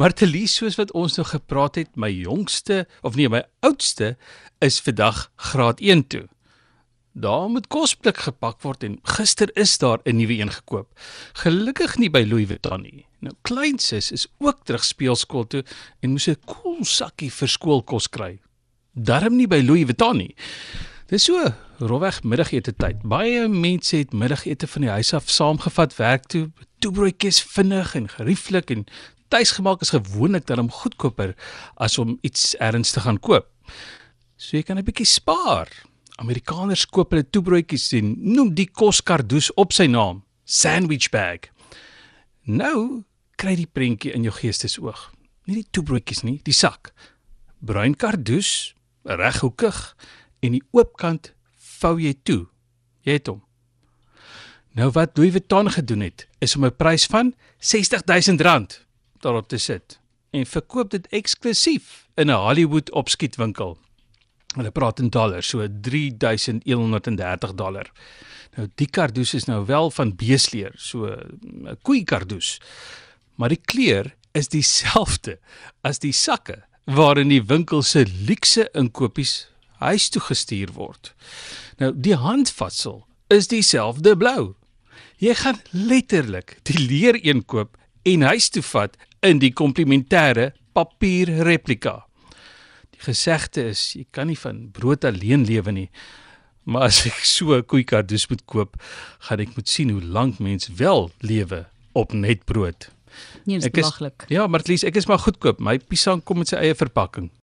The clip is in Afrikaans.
Maar te lees soos wat ons nou gepraat het, my jongste of nee, my oudste is vandag graad 1 toe. Daar moet kosblik gepak word en gister is daar 'n nuwe een gekoop. Gelukkig nie by Louis Vuitton nie. Nou kleinsus is ook terug speelskool toe en moes 'n koel cool sakkie vir skoolkos kry. Darm nie by Louis Vuitton nie. Dis so rowweg middagete tyd. Baie mense het middagete van die huis af saamgevat werk toe. Toebroodjies vinnig en gerieflik en tuisgemaak is gewoonlik dan goedkoper as om iets erns te gaan koop. So jy kan 'n bietjie spaar. Amerikaners koop hulle toebroodjies en noem die koskardoes op sy naam, sandwich bag. Nou kry die prentjie in jou geestesoog. Nie die toebroodjies nie, die sak. Bruin kardoes, reghoekig en die oopkant vou jy toe. Jy het hom. Nou wat Louis Vuitton gedoen het, is om 'n prys van R60000 daarop te sit en verkoop dit eksklusief in 'n Hollywood opskietwinkel. Hulle praat in dollars, so 3130 dollar. Nou die kardoes is nou wel van beesleer, so 'n koei kardoes. Maar die kleur is dieselfde as die sakke waarin die winkel se luukse inkopies huis toe gestuur word. Nou die handvatsel is dieselfde blou. Jy gaan letterlik die leer een koop en huis toe vat in die komplementêre papier replika gesegde is jy kan nie van brood alleen lewe nie. Maar as ek so 'n koeikardus moet koop, gaan ek moet sien hoe lank mens wel lewe op net brood. Nee, dit is belaglik. Ja, maar at least ek is maar goedkoop. My piesang kom met sy eie verpakking.